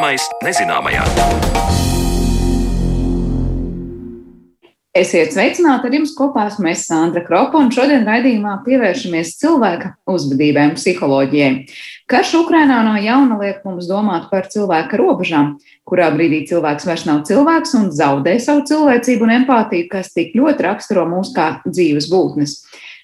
Zināmais nezināmajā. Esiet sveicināti ar jums kopā esmu es Sandra Kropa, un šodien raidījumā pievēršamies cilvēka uzvedībai un psiholoģijai. Karš Ukrainā no jauna liek mums domāt par cilvēka robežām, kurā brīdī cilvēks vairs nav cilvēks un zaudē savu cilvēcību un empātiju, kas tik ļoti raksturo mūs kā dzīves būtnes.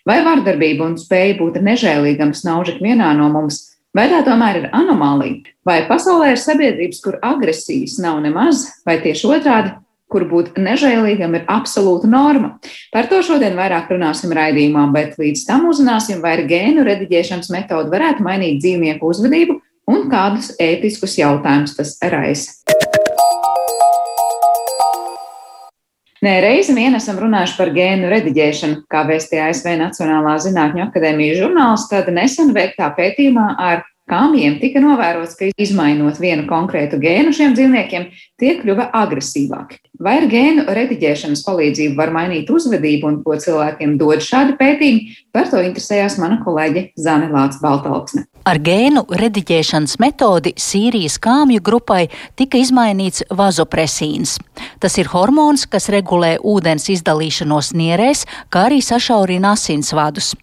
Vai vardarbība un spēja būt nežēlīgam snauž ikvienā no mums, vai tā tomēr ir anomālija? Vai pasaulē ir sabiedrības, kur agresijas nav nemaz, vai tieši otrādi kur būt nežēlīgam ir absolūta norma. Par to šodien vairāk runāsim raidījumā, bet līdz tam uzzināsim, vai ar gēnu rediģēšanas metodu varētu mainīt dzīvnieku uzvedību un kādus ētiskus jautājumus tas raisa. Nē, reizi vien esam runājuši par gēnu rediģēšanu, kā vēstīja ASV Nacionālā zinātņu akadēmijas žurnāls, tad nesen veiktā pētījumā ar Kāmjiem tika novērots, ka izmainot vienu konkrētu gēnu šiem dzīvniekiem, tie kļuva agresīvāki. Vai ar gēnu rediģēšanas palīdzību var mainīt uzvedību un ko cilvēkiem dod šādi pētījumi, par to interesējās mana kolēģe Zane Lācis Baltalksne. Ar gēnu rediģēšanas metodi Sīrijas kāmju grupai tika izmainīts vazopresīns. Tas ir hormons, kas regulē ūdens izdalīšanos nierēs, kā arī sašaurina asinsvadus.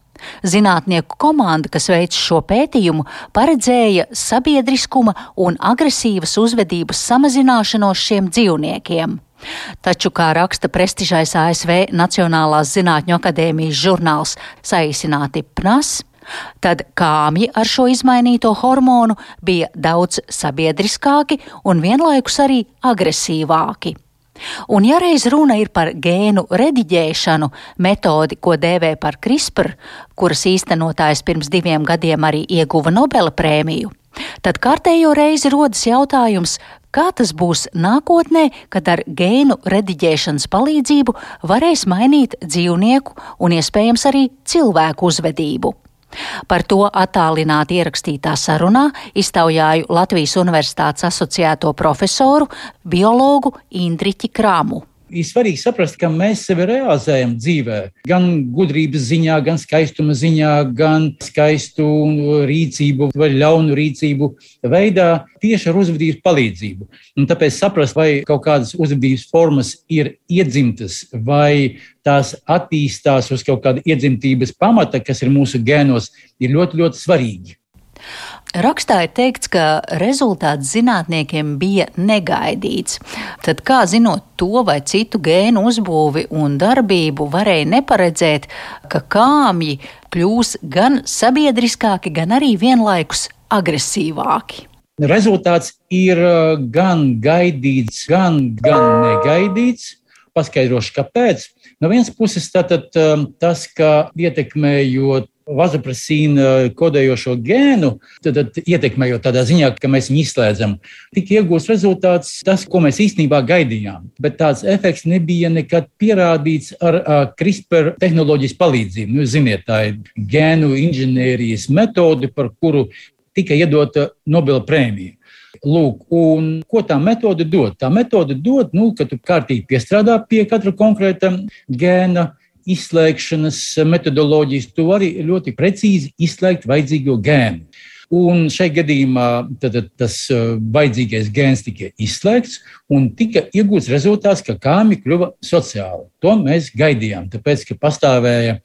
Zinātnieku komanda, kas veica šo pētījumu, paredzēja sabiedriskuma un agresīvas uzvedības samazināšanos šiem dzīvniekiem. Taču, kā raksta prestižais ASV Nacionālās Zinātņu akadēmijas žurnāls saīsināti PNAS, Tad kāmji ar šo izmainīto hormonu bija daudz sabiedriskāki un vienlaikus arī agresīvāki. Un, ja reiz runa ir par gēnu rediģēšanu, metodi, ko dēvē par CRISPR, kuras īstenotājs pirms diviem gadiem arī ieguva Nobela prēmiju, tad kārtējo reizi rodas jautājums, kā tas būs nākotnē, kad ar gēnu rediģēšanas palīdzību varēs mainīt dzīvnieku un iespējams arī cilvēku uzvedību. Par to attālināti ierakstītā sarunā iztaujāju Latvijas Universitātes asociēto profesoru, biologu Indriķi Krāmu ir svarīgi saprast, ka mēs sevi realizējam dzīvē. Gan gudrības ziņā, gan skaistuma ziņā, gan skaistu rīcību vai ļaunu rīcību veidā tieši ar uzvedības palīdzību. Un tāpēc saprast, vai kaut kādas uzvedības formas ir iedzimtas vai tās attīstās uz kaut kāda iedzimtības pamata, kas ir mūsu gēnos, ir ļoti, ļoti svarīgi. Rakstā ir teikts, ka rezultāts zinātniekiem bija negaidīts. Tad kā zinot to vai citu gēnu uzbūvi un darbību, varēja neparedzēt, ka kāmji kļūs gan sabiedriskāki, gan arī vienlaikus agresīvāki. Rezultāts ir uh, gan gaidīts, gan, gan negaidīts. Paskaidrošu, kāpēc. No vienas puses, tātad, um, tas, ka ietekmējot vazopresīna kodējošo gēnu, tad, tad ietekmējot tādā ziņā, ka mēs viņu izslēdzam, tika iegūts rezultāts, tas, ko mēs īstenībā gaidījām. Bet tāds efekts nebija nekad pierādīts ar, ar CRISPR tehnoloģijas palīdzību. Nu, ziniet, tā ir gēnu inženierijas metode, par kuru tika iedota Nobela prēmija. Lūk, un ko tā metode dod? Tā metode dod, nu, ka tu kārtīgi piestrādā pie katra konkrēta gēna, izslēgšanas metodoloģijas, tu vari ļoti precīzi izslēgt vajadzīgo gēnu. Un šajā gadījumā tad, tas uh, vajadzīgais gēns tika izslēgts un tika iegūts rezultāts, ka kāmi kļuva sociāli. To mēs gaidījām, tāpēc, ka pastāvēja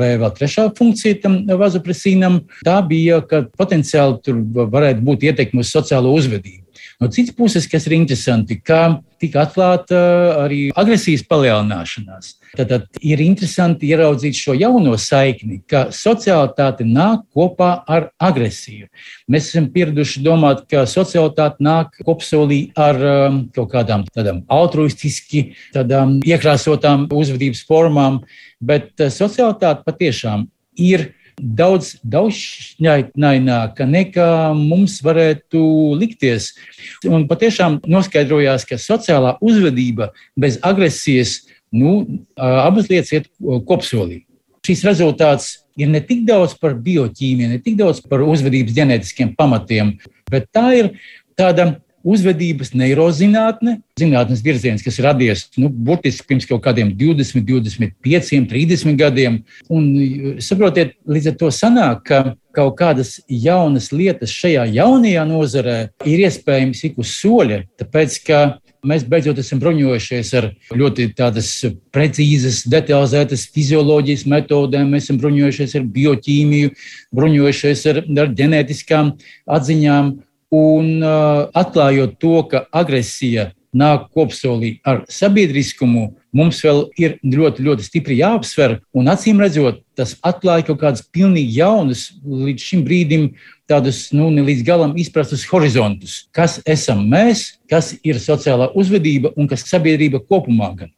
vēl trešā funkcija tam vazopresīnam. Tā bija, ka potenciāli tur varētu būt ietekme uz sociālo uzvedību. No citas puses, kas ir interesanti, ka tika atklāta arī agresijas palielināšanās. Tad, ir interesanti ieraudzīt šo jauno saikni, ka sociālitāte nāk kopā ar agresiju. Mēs esam pieraduši domāt, ka sociālitāte nāk kopsolī ar um, kaut kādām tādām altruistiski, tādām iekrāsotām uzvedības formām, bet uh, sociālitāte patiešām ir daudz daudzšķaitnaināka nekā mums varētu likties. Un patiešām noskaidrojās, ka sociālā uzvedība bez agresijas, nu, abas lietas iet kopsolī. Šis rezultāts ir ne tik daudz par bioķīmiju, ne tik daudz par uzvedības ģenētiskiem pamatiem, bet tā ir tāda uzvedības neirozinātne, zinātnes virziens, kas radies nu, burtiski pirms kaut kādiem 20, 25, 30 gadiem. Un, saprotiet, līdz ar to sanāk, ka kaut kādas jaunas lietas šajā jaunajā nozarē ir iespējams ik uz soļa, tāpēc ka mēs beidzot esam bruņojušies ar ļoti tādas precīzas, detalizētas fizioloģijas metodēm, mēs esam bruņojušies ar bioķīmiju, bruņojušies ar, ar ģenētiskām atziņām un uh, atklājot to, ka agresija nāk kopsolī ar sabiedriskumu, mums vēl ir ļoti, ļoti stipri jāapsver. Un acīm redzot, tas atklāja kaut kādus pilnīgi jaunus, līdz šim brīdim tādus nu, ne līdz galam izprastus horizontus. Kas esam mēs, kas ir sociālā uzvedība un kas ir sabiedrība kopumā. Gan.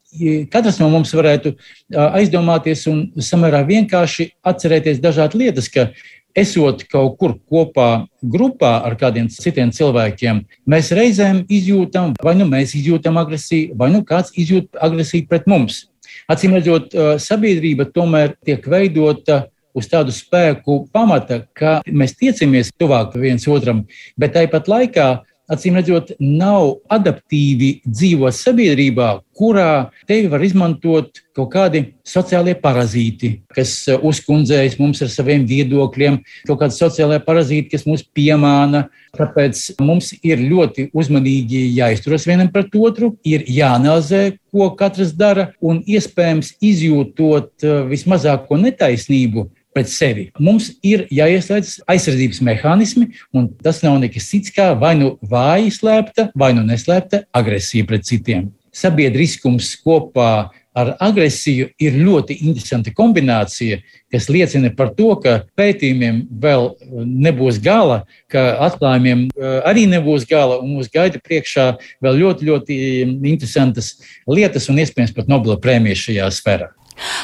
Katrs no mums varētu aizdomāties un samērā vienkārši atcerēties dažādas lietas, ka esot kaut kur kopā grupā ar kādiem citiem cilvēkiem, mēs reizēm izjūtam, vai nu mēs izjūtam agresiju, vai nu kāds izjūt agresiju pret mums. Acīm redzot, sabiedrība tomēr tiek veidota uz tādu spēku pamata, ka mēs tiecamies tuvāk viens otram, bet tāpat laikā acīm redzot, nav adaptīvi dzīvot sabiedrībā, kurā tevi var izmantot kaut kādi sociālie parazīti, kas uh, uzkundzējas mums ar saviem viedokļiem, kaut kādi sociālie parazīti, kas mūs piemāna. Tāpēc mums ir ļoti uzmanīgi jāizturas vienam pret otru, ir jāanalizē, ko katrs dara, un iespējams izjūtot uh, vismazāko netaisnību, pret sevi. Mums ir jāieslēdz aizsardzības mehānismi, un tas nav nekas cits kā vai nu vāja slēpta, vai nu neslēpta agresija pret citiem. Sabiedriskums kopā ar agresiju ir ļoti interesanta kombinācija, kas liecina par to, ka pētījumiem vēl nebūs gala, ka atklājumiem eh, arī nebūs gala, un mūs gaida priekšā vēl ļoti, ļoti interesantas lietas un iespējams pat Nobela prēmijas šajā sfērā.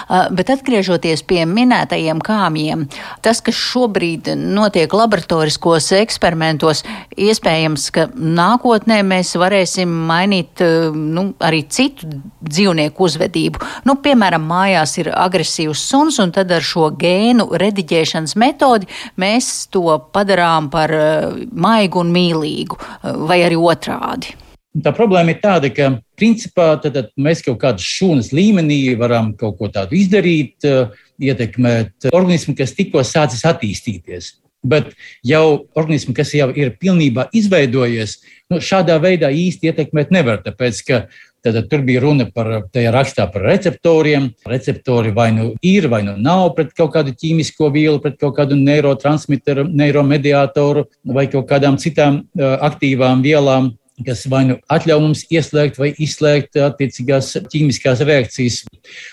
Bet atgriežoties pie minētajiem kāmjiem, tas, kas šobrīd notiek laboratoriskos eksperimentos, iespējams, ka nākotnē mēs varēsim mainīt nu, arī citu dzīvnieku uzvedību. Nu, piemēram, mājās ir agresīvs suns, un tad ar šo gēnu rediģēšanas metodi mēs to padarām par maigu un mīlīgu, vai arī otrādi. Tā problēma ir tāda, ka principā tad, tad mēs kaut kādā šūnas līmenī varam kaut ko tādu izdarīt, eh, ietekmēt organismu, kas tikko sācis attīstīties. Bet jau organismu, kas jau ir pilnībā izveidojies, nu, šādā veidā īsti ietekmēt nevar. Tāpēc, ka Tad tur bija runa par, tajā rakstā par receptoriem. Receptori vai nu ir, vai nu nav pret kaut kādu ķīmisko vielu, pret kaut kādu neurotransmitteru, neiromediātoru vai kaut kādām citām uh, aktīvām vielām kas vai nu atļauj mums ieslēgt vai izslēgt attiecīgās ķīmiskās reakcijas.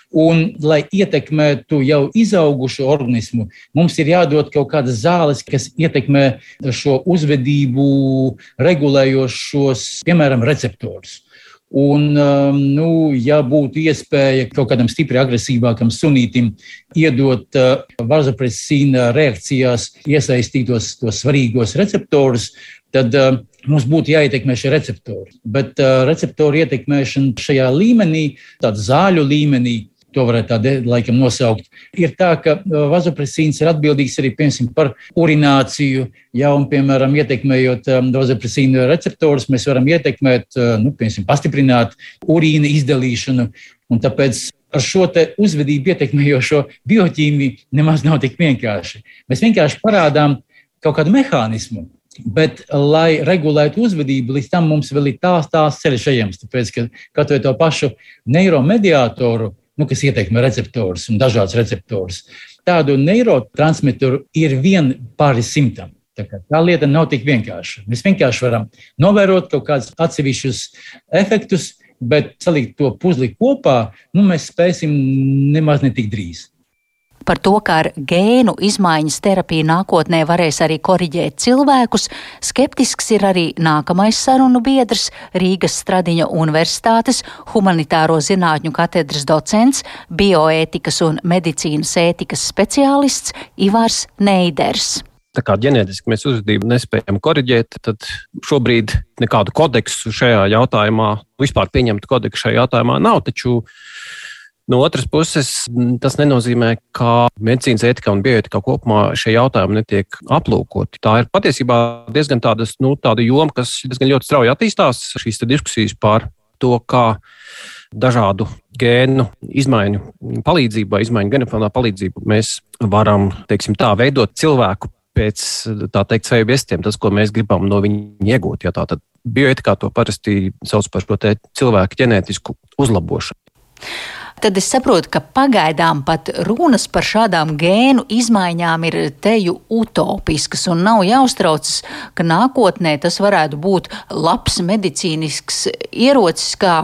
Un, lai ietekmētu jau izaugušu organismu, mums ir jādod kaut kādas zāles, kas ietekmē šo uzvedību regulējošos, piemēram, receptorus. Un, um, nu, ja būtu iespēja kaut kādam stipri agresīvākam sunītam iedot uh, vazopresīna reakcijās iesaistītos tos svarīgos receptorus, tad uh, mums būtu jāietekmē šie receptori. Bet uh, receptoru ietekmēšana šajā līmenī, tādā zāļu līmenī, to varētu tādā laikam nosaukt. Ir tā, ka vazopresīns ir atbildīgs arī piemēram, par urināciju. Ja, un, piemēram, ietekmējot um, vazopresīnu receptorus, mēs varam ietekmēt, uh, nu, piemēram, pastiprināt urīna izdalīšanu. Un tāpēc ar šo uzvedību ietekmējošo bioķīmiju nemaz nav tik vienkārši. Mēs vienkārši parādām kaut kādu mehānismu, Bet, lai regulētu uzvedību, līdz tam mums vēl ir tās, tās ceļš ejams. Tāpēc, ka vai to pašu neiromediātoru, nu, kas ietekmē receptorus un dažādas receptorus, tādu neirotransmitoru ir vien pāri simtam. Tā, tā lieta nav tik vienkārša. Mēs vienkārši varam novērot kaut kādus atsevišķus efektus, bet salikt to puzli kopā, nu, mēs spēsim nemaz ne tik drīz par to, ka ar gēnu izmaiņas terapiju nākotnē varēs arī koriģēt cilvēkus, skeptisks ir arī nākamais sarunu biedrs Rīgas Stradiņa Universitātes humanitāro zinātņu katedras docents, bioētikas un medicīnas ētikas speciālists Ivars Neiders. Tā kā ģenētiski mēs uzvedību nespējam korrigēt, tad šobrīd nekādu kodeksu šajā jautājumā, vispār pieņemtu kodeksu šajā jautājumā nav. Taču No otras puses, tas nenozīmē, ka medicīnas etika un bioetika kopumā šie jautājumi netiek aplūkoti. Tā ir patiesībā diezgan tādas, nu, tāda joma, kas diezgan ļoti strauji attīstās. Šīs diskusijas par to, kā dažādu gēnu izmaiņu palīdzību izmaiņu genofonā palīdzību mēs varam, teiksim tā, veidot cilvēku pēc tā teikt, sevi viestiem, tas, ko mēs gribam no viņa iegūt. Ja tā tad bioetikā to parasti sauc par šo cilvēku ģenētisku uzlabošanu. Tad es saprotu, ka pagaidām pat runas par šādām gēnu izmaiņām ir teju utopiskas un nav jāuztraucas, ka nākotnē tas varētu būt labs medicīnisks ierocis, kā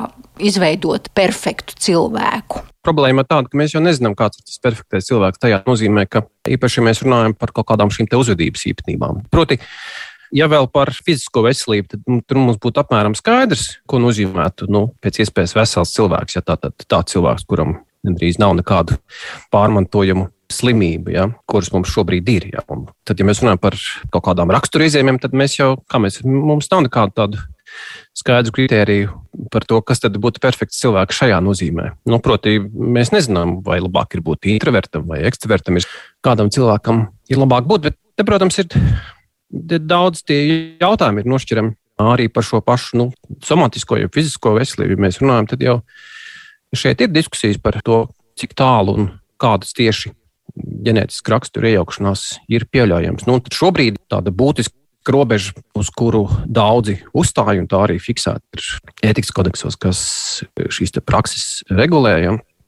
izveidot perfektu cilvēku. Problēma ir tāda, ka mēs jau nezinām, kāds ir tas perfektais cilvēks. Tajā nozīmē, ka īpaši, mēs runājam par kaut kādām šīm uzvedības īpatnībām. Proti, ja vēl par fizisko veselību, tad nu, tur mums būtu apmēram skaidrs, ko nozīmētu nu, pēc iespējas vesels cilvēks. Ja tā tad tāds cilvēks, kuram gandrīz nav nekādu pārmantojumu slimību, ja, kuras mums šobrīd ir. Ja. Un tad, ja mēs runājam par kaut kādām raksturīzīmēm, tad mēs jau, kā mēs, mums nav nekādu tādu skaidru kritēriju par to, kas tad būtu perfekts cilvēks šajā nozīmē. Nu, proti, mēs nezinām, vai labāk ir būt introvertam vai ekstravertam. Kādam cilvēkam ir labāk būt, bet te, protams, ir, ir daudz tie jautājumi, ir nošķirami arī par šo pašu nu, somatisko, jau fizisko veselību. Ja mēs runājam, tad jau šeit ir diskusijas par to, cik tālu un kādas tieši ģenētiski rakstura iejaukšanās ir pieļaujams. Nu, šobrīd tāda būtiska robeža, uz kuru daudzi uzstāja, un tā arī fiksēta ir ētikas kodeksos, kas šīs prakses regulē.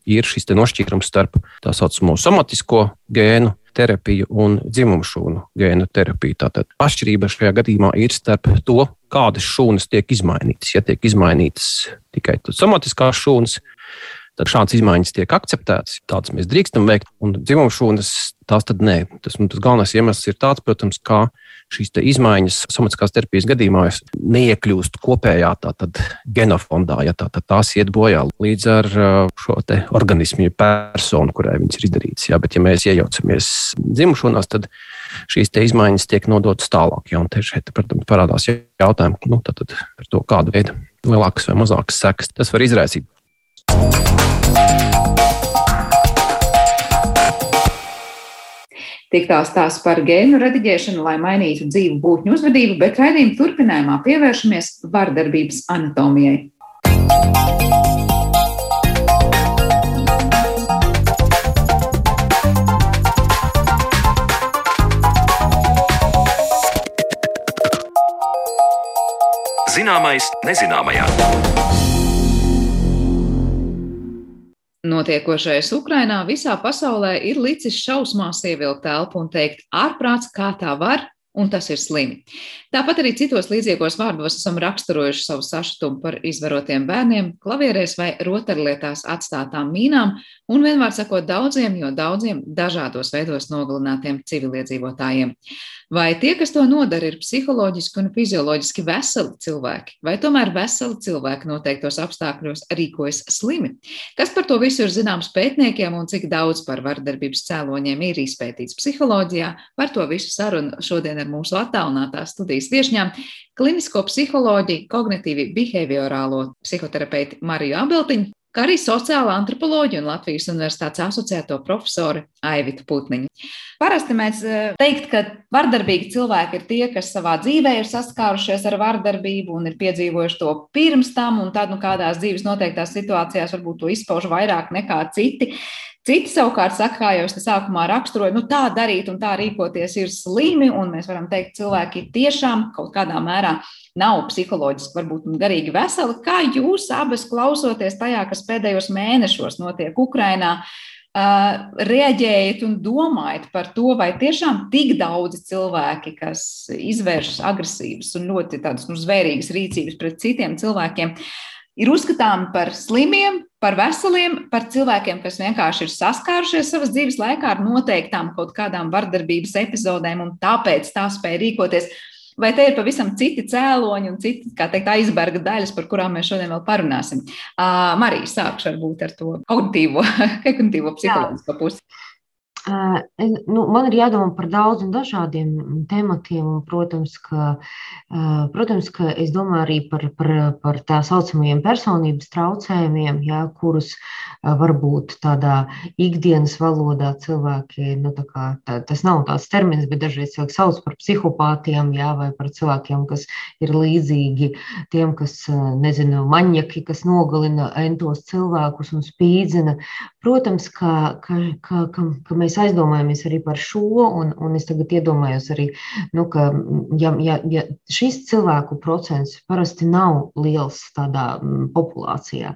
Ir šis nošķīrums starp tā saucamo somatisko gēnu terapiju un dzimumu šūnu gēnu terapiju. Tātad atšķirība šajā gadījumā ir starp to, kādas šūnas tiek izmainītas. Ja tiek izmainītas tikai somatiskās šūnas, tad šādas izmaiņas tiek akceptētas. Tādas mēs drīkstam veikt, un dzimumu šūnas tās tad nē. Tas, tas galvenais iemesls ir tāds, protams, kā šīs izmaiņas somatiskās terapijas gadījumā neiekļūst kopējā tātad, genofondā, ja tā, tās iet bojā līdz ar šo organismu, personu, kurai viņas ir izdarītas. Ja, bet, ja mēs iejaucamies dzimumu šūnās, tad šīs izmaiņas tiek nodotas tālāk. Ja, un te šeit, protams, parādās jautājumi nu, tad, tad par to, kādu veidu lielākas vai mazākas sekas tas var izraisīt. Tik tās tās par gēnu rediģēšanu, lai mainītu dzīvu būtņu uzvedību, bet raidījuma turpinājumā pievēršamies vardarbības anatomijai. Zināmais nezināmajā. Notiekošais Ukrainā visā pasaulē ir licis šausmās ievilkt telpu un teikt, ārprāts, kā tā var, un tas ir slimi. Tāpat arī citos līdzīgos vārdos esam raksturojuši savu sašutumu par izvarotiem bērniem, klavierēs vai rotaļlietās atstātām mīnām, un vienmēr sakot daudziem, jo daudziem dažādos veidos nogalinātiem civiliedzīvotājiem. Vai tie, kas to nodara, ir psiholoģiski un fizioloģiski veseli cilvēki, vai tomēr veseli cilvēki noteiktos apstākļos rīkojas slimi? Kas par to visu ir zināms pētniekiem un cik daudz par vardarbības cēloņiem ir izpētīts psiholoģijā? Par to visu sarunu šodien ar mūsu attālinātās studijas viešņām - klinisko psiholoģiju, kognitīvi behaviorālo psihoterapeitu Mariju Abeltiņu kā arī sociāla antropoloģija un Latvijas Universitātes asociēto profesoru Aivitu Putniņu. Parasti mēs eh, teikt, ka vardarbīgi cilvēki ir tie, kas savā dzīvē ir saskārušies ar vardarbību un ir piedzīvojuši to pirms tam, un tad nu, kādās dzīves noteiktās situācijās varbūt to izpauž vairāk nekā citi. Citi savukārt saka, kā jau es te sākumā raksturoju, nu tā darīt un tā rīkoties ir slimi, un mēs varam teikt, cilvēki tiešām kaut kādā mērā nav psiholoģiski, varbūt garīgi veseli. Kā jūs abas klausoties tajā, kas pēdējos mēnešos notiek Ukrainā, reaģējat un domājat par to, vai tiešām tik daudzi cilvēki, kas izvēršas agresīvas un ļoti tādas nu, zvērīgas rīcības pret citiem cilvēkiem, ir uzskatāmi par slimiem, par veseliem, par cilvēkiem, kas vienkārši ir saskārušies savas dzīves laikā ar noteiktām kaut kādām vardarbības epizodēm un tāpēc tā spēja rīkoties. Vai te ir pavisam citi cēloņi un citi, kā teikt, aizberga daļas, par kurām mēs šodien vēl parunāsim? Uh, Marija, sākšu varbūt ar to kognitīvo, kognitīvo psiholoģisko pusi. Nu, man ir jādomā par daudziem dažādiem tematiem, protams, ka, protams, ka es domāju arī par, par, par tā saucamajiem personības traucējumiem, jā, kurus varbūt tādā ikdienas valodā cilvēki, nu, tā kā, tā, tas nav tāds termins, bet dažreiz cilvēki sauc par psihopātiem, jā, vai par cilvēkiem, kas ir līdzīgi tiem, kas, nezinu, maņaki, kas nogalina entos cilvēkus un spīdzina. Protams, ka, ka, ka, ka, ka mēs mēs aizdomājamies arī par šo, un, un es tagad iedomājos arī, nu, ka ja, ja, ja šis cilvēku procents parasti nav liels tādā populācijā,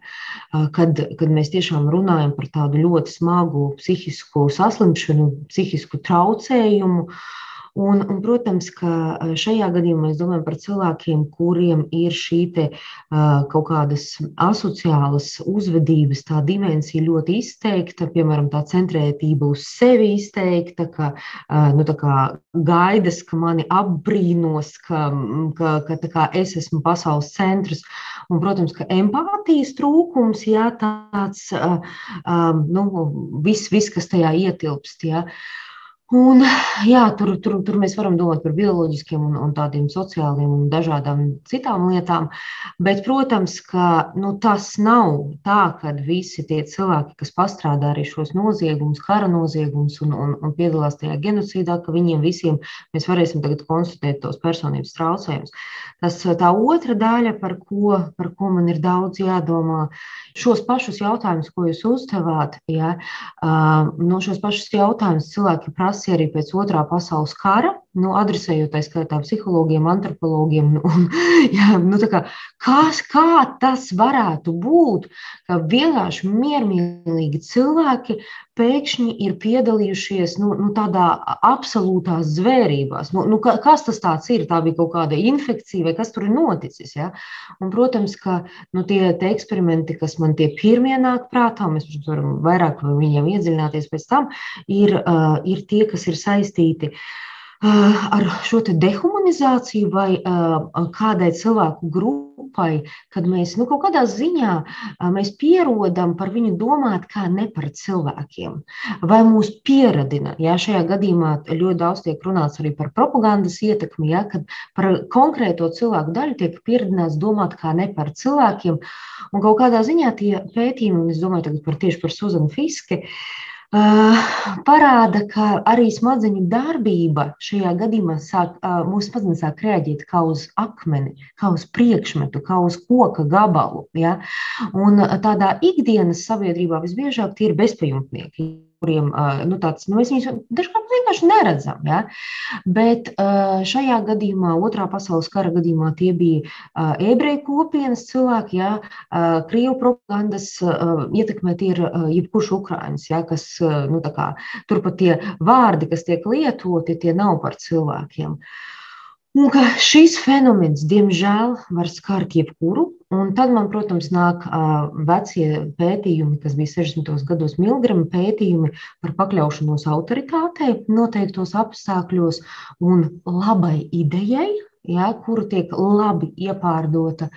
kad, kad mēs tiešām runājam par tādu ļoti smagu psihisku saslimšanu, psihisku traucējumu, uh, Un, un, protams, ka šajā gadījumā mēs domājam par cilvēkiem, kuriem ir šī te, uh, kaut kādas asociālas uzvedības, tā dimensija ļoti izteikta, piemēram, tā centrētība uz sevi izteikta, ka uh, nu, gaidas, ka mani apbrīnos, ka, ka, ka kā, es esmu pasaules centrs. Un, protams, ka empātijas trūkums, jā, tāds nu, viss, vis, kas tajā ietilpst. Jā. Un, jā, tur, tur, tur mēs varam domāt par bioloģiskiem un, un tādiem sociāliem un dažādām citām lietām. Bet, protams, ka nu, tas nav tā, ka visi tie cilvēki, kas pastrādā arī šos noziegumus, kara noziegumus un, un, un piedalās tajā genocīdā, ka viņiem visiem mēs varēsim tagad konstatēt tos personības traucējumus. Tas tā otra daļa, par ko, par ko man ir daudz jādomā, šos pašus jautājumus, ko jūs uzdevāt, ja, no šos pašus jautājumus cilvēki prasa prasīja arī pēc otrā pasaules kara, nu, adresējot tā skaitā psihologiem, antropologiem. Un, jā, nu, kā, kas, kā tas varētu būt, ka vienkārši miermīlīgi cilvēki pēkšņi ir piedalījušies nu, nu, tādā absolūtās zvērībās. Nu, nu, kas tas ir? Tā bija kaut kāda infekcija vai kas tur ir noticis. Ja? Un, protams, ka nu, tie eksperimenti, kas man tie pirmie nāk prātā, mēs varam vairāk viņiem iedziļināties pēc tam, ir, uh, ir tie, kas ir saistīti ar šo dehumanizāciju vai kādai cilvēku grupai, kad mēs nu, kaut kādā ziņā mēs pierodam par viņu domāt kā ne par cilvēkiem, vai mūs pieradina. Jā, šajā gadījumā ļoti daudz tiek runāts arī par propagandas ietekmi, jā, kad par konkrēto cilvēku daļu tiek pieradināts domāt kā ne par cilvēkiem. Un kaut kādā ziņā tie pētījumi, un es domāju par, tieši par Suzanu Fiske, uh, parāda, ka arī smadzeņu darbība šajā gadījumā sāk, mūsu smadzenes sāk reaģēt kā uz akmeni, kā uz priekšmetu, kā uz koka gabalu. Ja? Un tādā ikdienas sabiedrībā visbiežāk tie ir bezpajumtnieki kuriem nu, tāds, nu, mēs viņus dažkārt vienkārši neredzam. Ja? Bet šajā gadījumā, otrā pasaules kara gadījumā, tie bija ebreju kopienas cilvēki, ja? krievu propagandas ietekmēt ir jebkurš ukrainis, ja? kas nu, kā, turpat tie vārdi, kas tiek lietoti, tie nav par cilvēkiem. Un ka šis fenomens, diemžēl, var skart jebkuru, Un tad man, protams, nāk vecie pētījumi, kas bija 60. gados, miligrama pētījumi par pakļaušanos autoritātei noteiktos apstākļos un labai idejai, ja, kuru tiek labi iepārdota.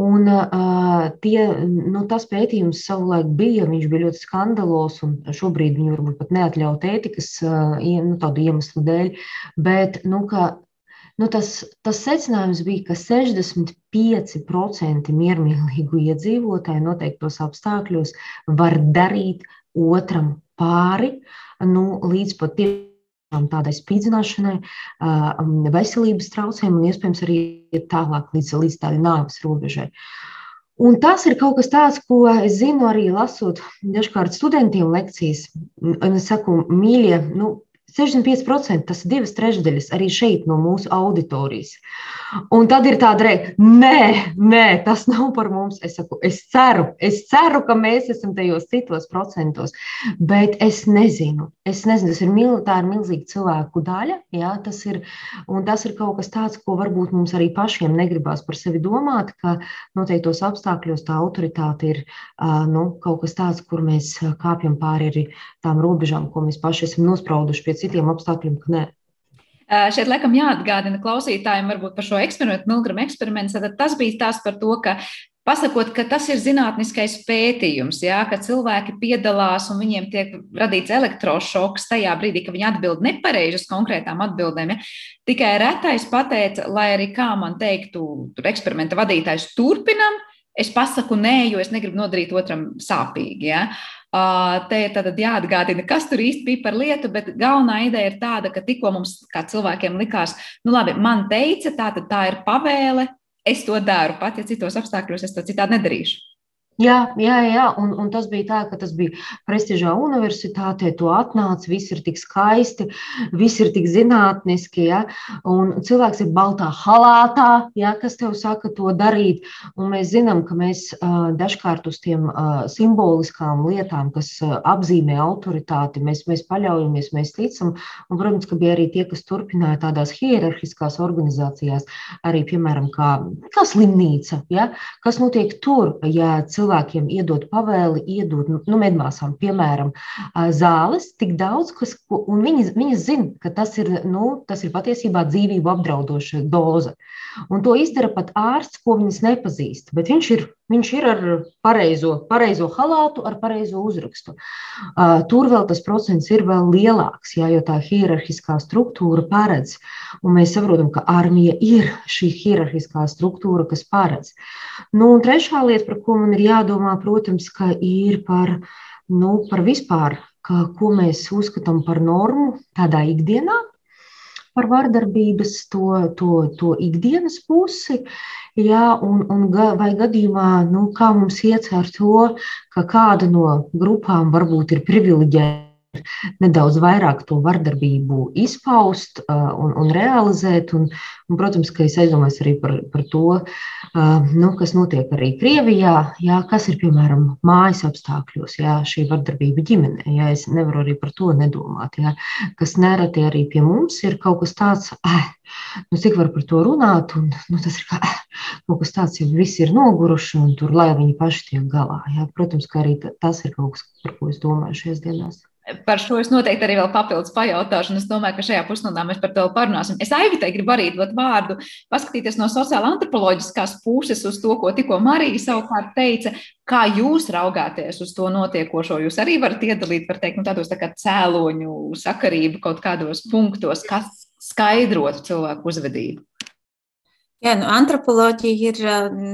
Un, uh, tie, nu, tas pētījums savulaik bija, viņš bija ļoti skandalos, un šobrīd viņu varbūt pat neatļaut ētikas uh, nu, iemeslu dēļ, bet nu, Nu, tas, tas secinājums bija, ka 65% miermīlīgu iedzīvotāju noteiktos apstākļos var darīt otram pāri nu, līdz pat tādai spīdzināšanai, veselības traucējumiem un iespējams arī tālāk līdz, līdz tādai nāves robežai. Un tas ir kaut kas tāds, ko es zinu arī lasot dažkārt studentiem lekcijas. Un es saku, mīļie, nu, 65% tas ir divas trešdaļas arī šeit no mūsu auditorijas. Un tad ir tāda reakcija, nē, nē, tas nav par mums. Es saku, es ceru, es ceru, ka mēs esam tajos citos procentos, bet es nezinu. Es nezinu, tas ir, mil, ir milzīga cilvēku daļa. Jā, tas ir, tas ir kaut kas tāds, ko varbūt mums arī pašiem negribās par sevi domāt, ka noteiktos apstākļos tā autoritāte ir nu, kaut kas tāds, kur mēs kāpjam pāri arī tām robežām, ko mēs paši esam nosprauduši pie citiem apstākļiem, ka nē. Šeit laikam jāatgādina klausītājiem varbūt par šo eksperimentu, miligramu eksperimentu. Tad tas bija tās par to, ka pasakot, ka tas ir zinātniskais pētījums, jā, ka cilvēki piedalās un viņiem tiek radīts elektrošoks tajā brīdī, kad viņi atbild nepareizi uz konkrētām atbildēm. Ja. Tikai retais pateica, lai arī kā man teiktu, tur eksperimenta vadītājs turpinam, es pasaku nē, jo es negribu nodarīt otram sāpīgi. Ja. Te ir tad jāatgādina, kas tur īsti bija par lietu, bet galvenā ideja ir tāda, ka tikko mums, kā cilvēkiem, likās, nu labi, man teica, tā tā ir pavēle, es to daru, pat ja citos apstākļos es to citādi nedarīšu. Jā, jā, jā. Un, un tas bija tā, ka tas bija prestižā universitātē, to atnāca, viss ir tik skaisti, viss ir tik zinātniski, ja? un cilvēks ir baltā halātā, ja? kas tev saka to darīt, un mēs zinām, ka mēs uh, dažkārt uz tiem uh, simboliskām lietām, kas uh, apzīmē autoritāti, mēs, mēs paļaujamies, mēs ticam, un, protams, ka bija arī tie, kas turpināja tādās hierarhiskās organizācijās, arī, piemēram, kā, kā slimnīca, ja? kas notiek tur, ja cilvēks cilvēkiem iedot pavēli, iedot nu, medmāsām, piemēram, zāles, tik daudz, kas, un viņas, viņas zina, ka tas ir, nu, tas ir patiesībā dzīvību apdraudoša doze. Un to izdara pat ārsts, ko viņas nepazīst, bet viņš ir, viņš ir ar pareizo, pareizo halātu, ar pareizo uzrakstu. Uh, tur vēl tas procents ir vēl lielāks, jā, jo tā hierarhiskā struktūra paredz, un mēs saprotam, ka armija ir šī hierarhiskā struktūra, kas paredz. Nu, un trešā lieta, par ko man ir jādomā, protams, ir par, nu, par vispār, ka, ko mēs uzskatām par normu tādā ikdienā, par vardarbības to, to, to ikdienas pusi. Jā, un, un vai gadījumā, nu, kā mums iet ar to, ka kāda no grupām varbūt ir privileģēta nedaudz vairāk to vardarbību izpaust un, un realizēt. Un, un, protams, ka es aizdomājos arī par, par to, nu, kas notiek arī Krievijā, jā, kas ir piemēram mājas apstākļos, jā, šī vardarbība ģimenē. Jā, es nevaru arī par to nedomāt, jā, kas nereti arī pie mums ir kaut kas tāds. Eh, Nu, cik var par to runāt, un nu, tas ir kā, kaut kas tāds, ja visi ir noguruši, un tur lai viņi paši tiek galā. Jā. Protams, ka arī tas ir kaut kas, par ko es domāju šajās dienās. Par šo es noteikti arī vēl papildus pajautāšu, un es domāju, ka šajā pusstundā mēs par to parunāsim. Es Aivitai gribu arī dot vārdu, paskatīties no sociāla antropoloģiskās puses uz to, ko tikko Marija savukārt teica. Kā jūs raugāties uz to notiekošo? Jūs arī varat iedalīt, var teikt, nu, tādos tā kā cēloņu sakarību kaut kādos punktos, kas skaidrotu cilvēku uzvedību. Jā, nu, antropoloģija ir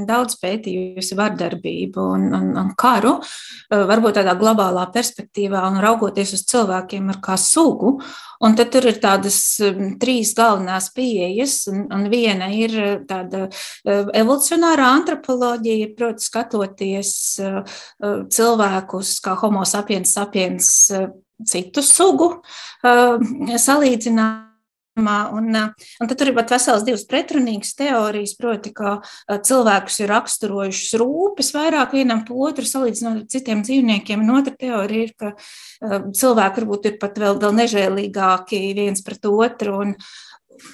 daudz pētījusi vardarbību un, un, un karu, varbūt tādā globālā perspektīvā un raugoties uz cilvēkiem ar kā sugu. Un tad tur ir tādas trīs galvenās pieejas, un, un viena ir tāda evolucionārā antropoloģija, proti, skatoties cilvēkus kā homo sapiens sapiens citu sugu salīdzināt Un, un tad tur ir pat vesels divas pretrunīgas teorijas, proti, ka cilvēkus ir raksturojušas rūpes vairāk vienam otru, salīdzinot ar citiem dzīvniekiem. Un otra teorija ir, ka cilvēki varbūt ir pat vēl, vēl nežēlīgāki viens pret otru. Un,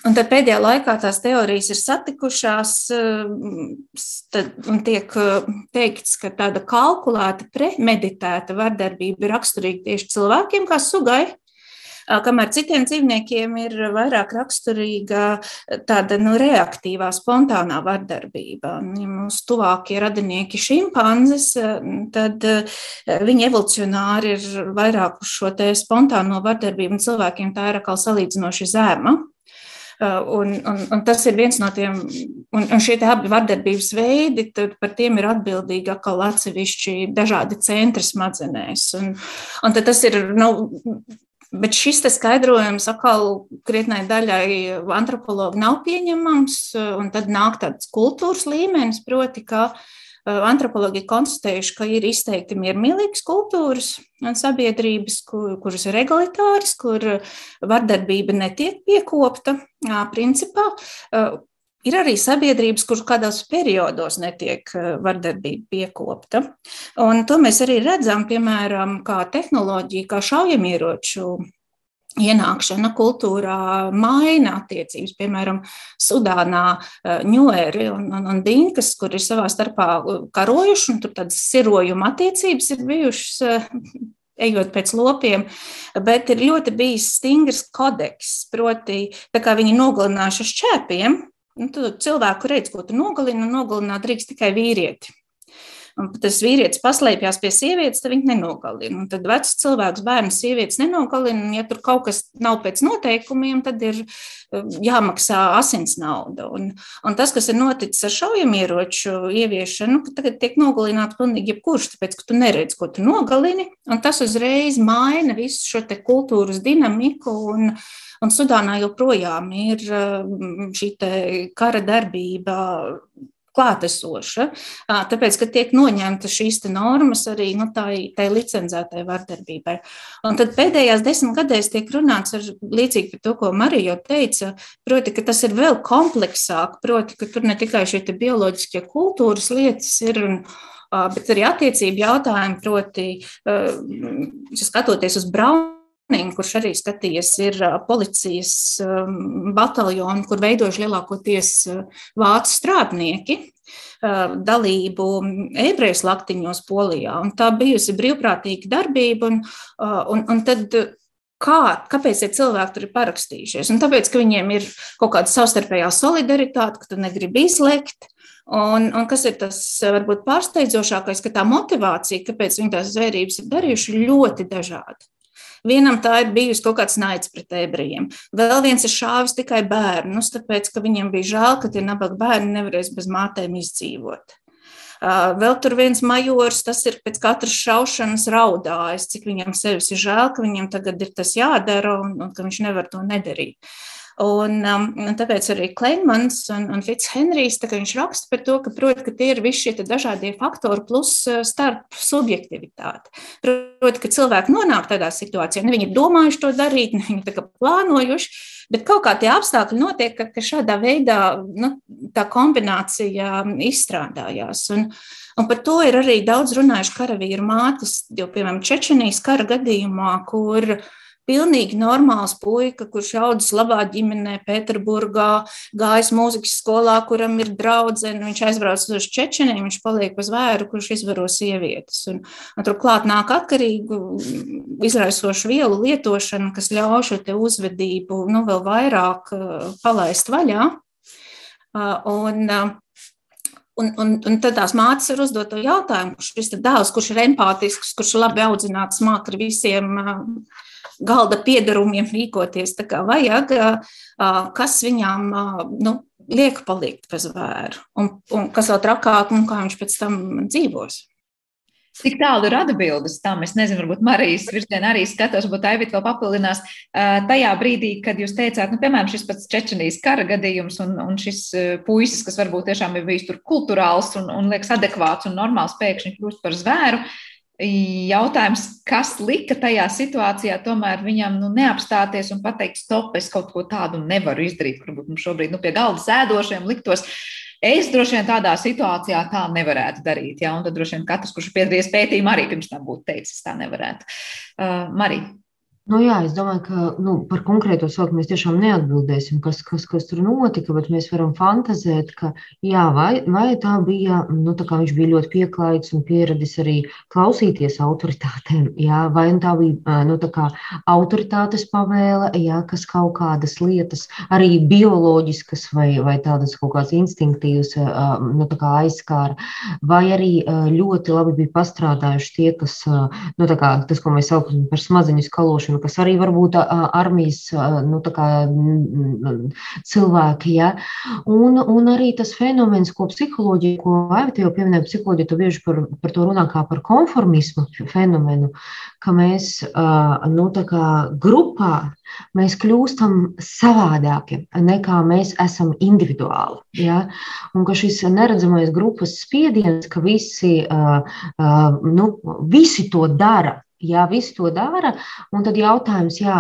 Un tad pēdējā laikā tās teorijas ir satikušās, un tiek teikts, ka tāda kalkulēta, premeditēta vardarbība ir raksturīga tieši cilvēkiem, kā sugai, kamēr citiem dzīvniekiem ir vairāk raksturīga tāda nu, reaktīvā, spontānā vardarbība. Ja mūsu tuvākie radinieki šimpanzes, tad viņi evolucionāri ir vairāk uz šo spontāno vardarbību, un cilvēkiem tā ir atkal salīdzinoši zema. Un, un, un tas ir viens no tiem, un, un šie abi vardarbības veidi, par tiem ir atbildīgi atkal atsevišķi dažādi centri smadzenēs. Un, un tas ir nu, Bet šis skaidrojums atkal krietnai daļai antropologu nav pieņemams, tad nāk tāds kultūras līmenis, proti, ka antropologi ir konstatējuši, ka ir izteikti miermīlīgas kultūras un sabiedrības, kur, kuras ir egalitāras, kur vardarbība netiek piekopta principā. Ir arī sabiedrības, kur kādos periodos netiek eh, vardarbība piekopta. Un to mēs arī redzam, piemēram, kā tehnoloģija, kā šaujamieroču ienākšana kultūrā maina attiecības. Piemēram, Sudānā eh, ņūēri un, un, un dinkas, kur ir savā starpā eh, karojuši, un tur tādas sirojuma attiecības ir bijušas. Ejot pēc lopiem, bet ir ļoti bijis stingrs kodeks. Proti, tā kā viņi nogalinājuši šķēpiem, Nu, cilvēku redz, ko tu nogalini, un nogalināt drīkst tikai vīrieti. un tas vīrietis paslēpjas pie sievietes, tad viņi nenogalina. Un tad vecs cilvēks, bērns, sievietes nenogalina, ja tur kaut kas nav pēc noteikumiem, tad ir um, jāmaksā asins nauda. Un, un tas, kas ir noticis ar šaujamieroču ieviešanu, ka tagad tiek nogalināts pilnīgi jebkurš, tāpēc, ka tu neredzi, ko tu nogalini, un tas uzreiz maina visu šo kultūras dinamiku un, Un Sudānā joprojām ir um, šī kara darbība klātesoša, tāpēc, ka tiek noņemta šīs normas arī nu, tai, tai licencētai vardarbībai. Un tad pēdējās desmit gadēs tiek runāts ar līdzīgi par to, ko Marija teica, proti, ka tas ir vēl kompleksāk, proti, ka tur ne tikai šie bioloģiskie kultūras lietas ir. Un, Bet arī attiecību jautājumi, proti, skatoties uz Braunu kurš arī skatījies, ir policijas bataljoni, kur veidojuši lielākoties vācu strādnieki dalību ebreju slaktiņos Polijā. Un tā bijusi brīvprātīga darbība. Un, un, un tad, kā, kāpēc tie cilvēki tur ir parakstījušies? Un tāpēc, ka viņiem ir kaut kāda savstarpējā solidaritāte, ka tu negribi izlekt. Un, un kas ir tas varbūt pārsteidzošākais, ka tā motivācija, kāpēc viņi tās zvērības ir darījuši, ir ļoti dažāda. Vienam tā ir bijusi kaut kāds naids pret ebrejiem. Vēl viens ir šāvis tikai bērnus, tāpēc, ka viņiem bija žēl, ka tie nabaga bērni nevarēs bez mātēm izdzīvot. Vēl tur viens majors, tas ir pēc katras šaušanas raudājis, cik viņam sevis ir žēl, ka viņam tagad ir tas jādara un, un ka viņš nevar to nedarīt. Un, um, un tāpēc arī Kleinmans un, un Fitzhenrijs raksta par to, ka, proti, ka tie ir visi šie dažādie faktori plus uh, starp subjektivitāti. Proti, ka cilvēki nonāk tādā situācijā, ne viņi domājuši to darīt, ne viņi plānojuši, bet kaut kā tie apstākļi notiek, ka, ka šādā veidā nu, tā kombinācija izstrādājās. Un, Un par to ir arī daudz runājuši karavīru mātes, jo, piemēram, Čečenijas kara gadījumā, kur uh, pilnīgi normāls puika, kurš audzis labā ģimenē, Pēterburgā, gājis mūzikas skolā, kuram ir draudzene. Viņš aizbrauc uz Čečeniju, viņš paliek uz vēru, kurš izvaro sievietes. Un, un turklāt nāk atkarīgu, izraisošu vielu lietošana, kas ļauj šo uzvedību nu, vēl vairāk uh, palaist vaļā. Uh, un, uh, Un, un, un tad tās mātes var uzdot to jautājumu, kurš ir dēls, kurš ir empātisks, kurš ir labi audzināts, māca ar visiem galda piedarumiem rīkoties tā kā vajag, kas viņām nu, liek palikt bez vēru, un, un kas vēl trakāk, un kā viņš pēc tam dzīvos. Cik tālu ir atbildes tam? Es nezinu, varbūt Marijas virzienā arī skatos, varbūt Aivit vēl papildinās. Tajā brīdī, kad jūs teicāt, nu, piemēram, šis pats Čečenijas kara gadījums un, un šis puisis, kas varbūt tiešām ir bijis tur kulturāls un, un liekas adekvāts un normāls, pēkšņi kļūst par zvēru. Jautājums, kas lika tajā situācijā, tomēr viņam nu, neapstāties un pateikt, stop, es kaut ko tādu nevaru izdarīt, varbūt mums šobrīd nu, pie galda sēdošiem liktos. Es droši vien tādā situācijā tā nevarētu darīt. Ja? Un tad droši vien katrs, kurš ir piedalījies pētījumā, arī pirms tam būtu teicis, tā nevarētu. Uh, Marija. Nu, jā, es domāju, ka nu, par konkrēto saukumu mēs tiešām neatbildēsim, kas, kas, kas tur notika, bet mēs varam fantazēt, ka jā, vai, vai tā bija, nu, tā kā viņš bija ļoti pieklājīgs un pieradis arī klausīties autoritātēm, jā, vai tā bija, nu, tā kā autoritātes pavēle, jā, kas kaut kādas lietas, arī bioloģiskas vai, vai tādas kaut kādas instinktīvas, nu, tā kā aizskāra, vai arī ļoti labi bija pastrādājuši tie, kas, nu, tā kā tas, ko mēs saucam par smaziņu skalošanu, nu, kas arī varbūt armijas nu, cilvēki. Ja? Un, un arī tas fenomens, ko psiholoģija, ko Aivita jau pieminēja, psiholoģija to bieži par, par to runā kā par konformismu fenomenu, ka mēs nu, grupā mēs kļūstam savādāki nekā mēs esam individuāli. Ja? Un ka šis neredzamais grupas spiediens, ka visi, uh, uh, nu, visi to dara, Jā, visi to dara. Un tad jautājums, jā,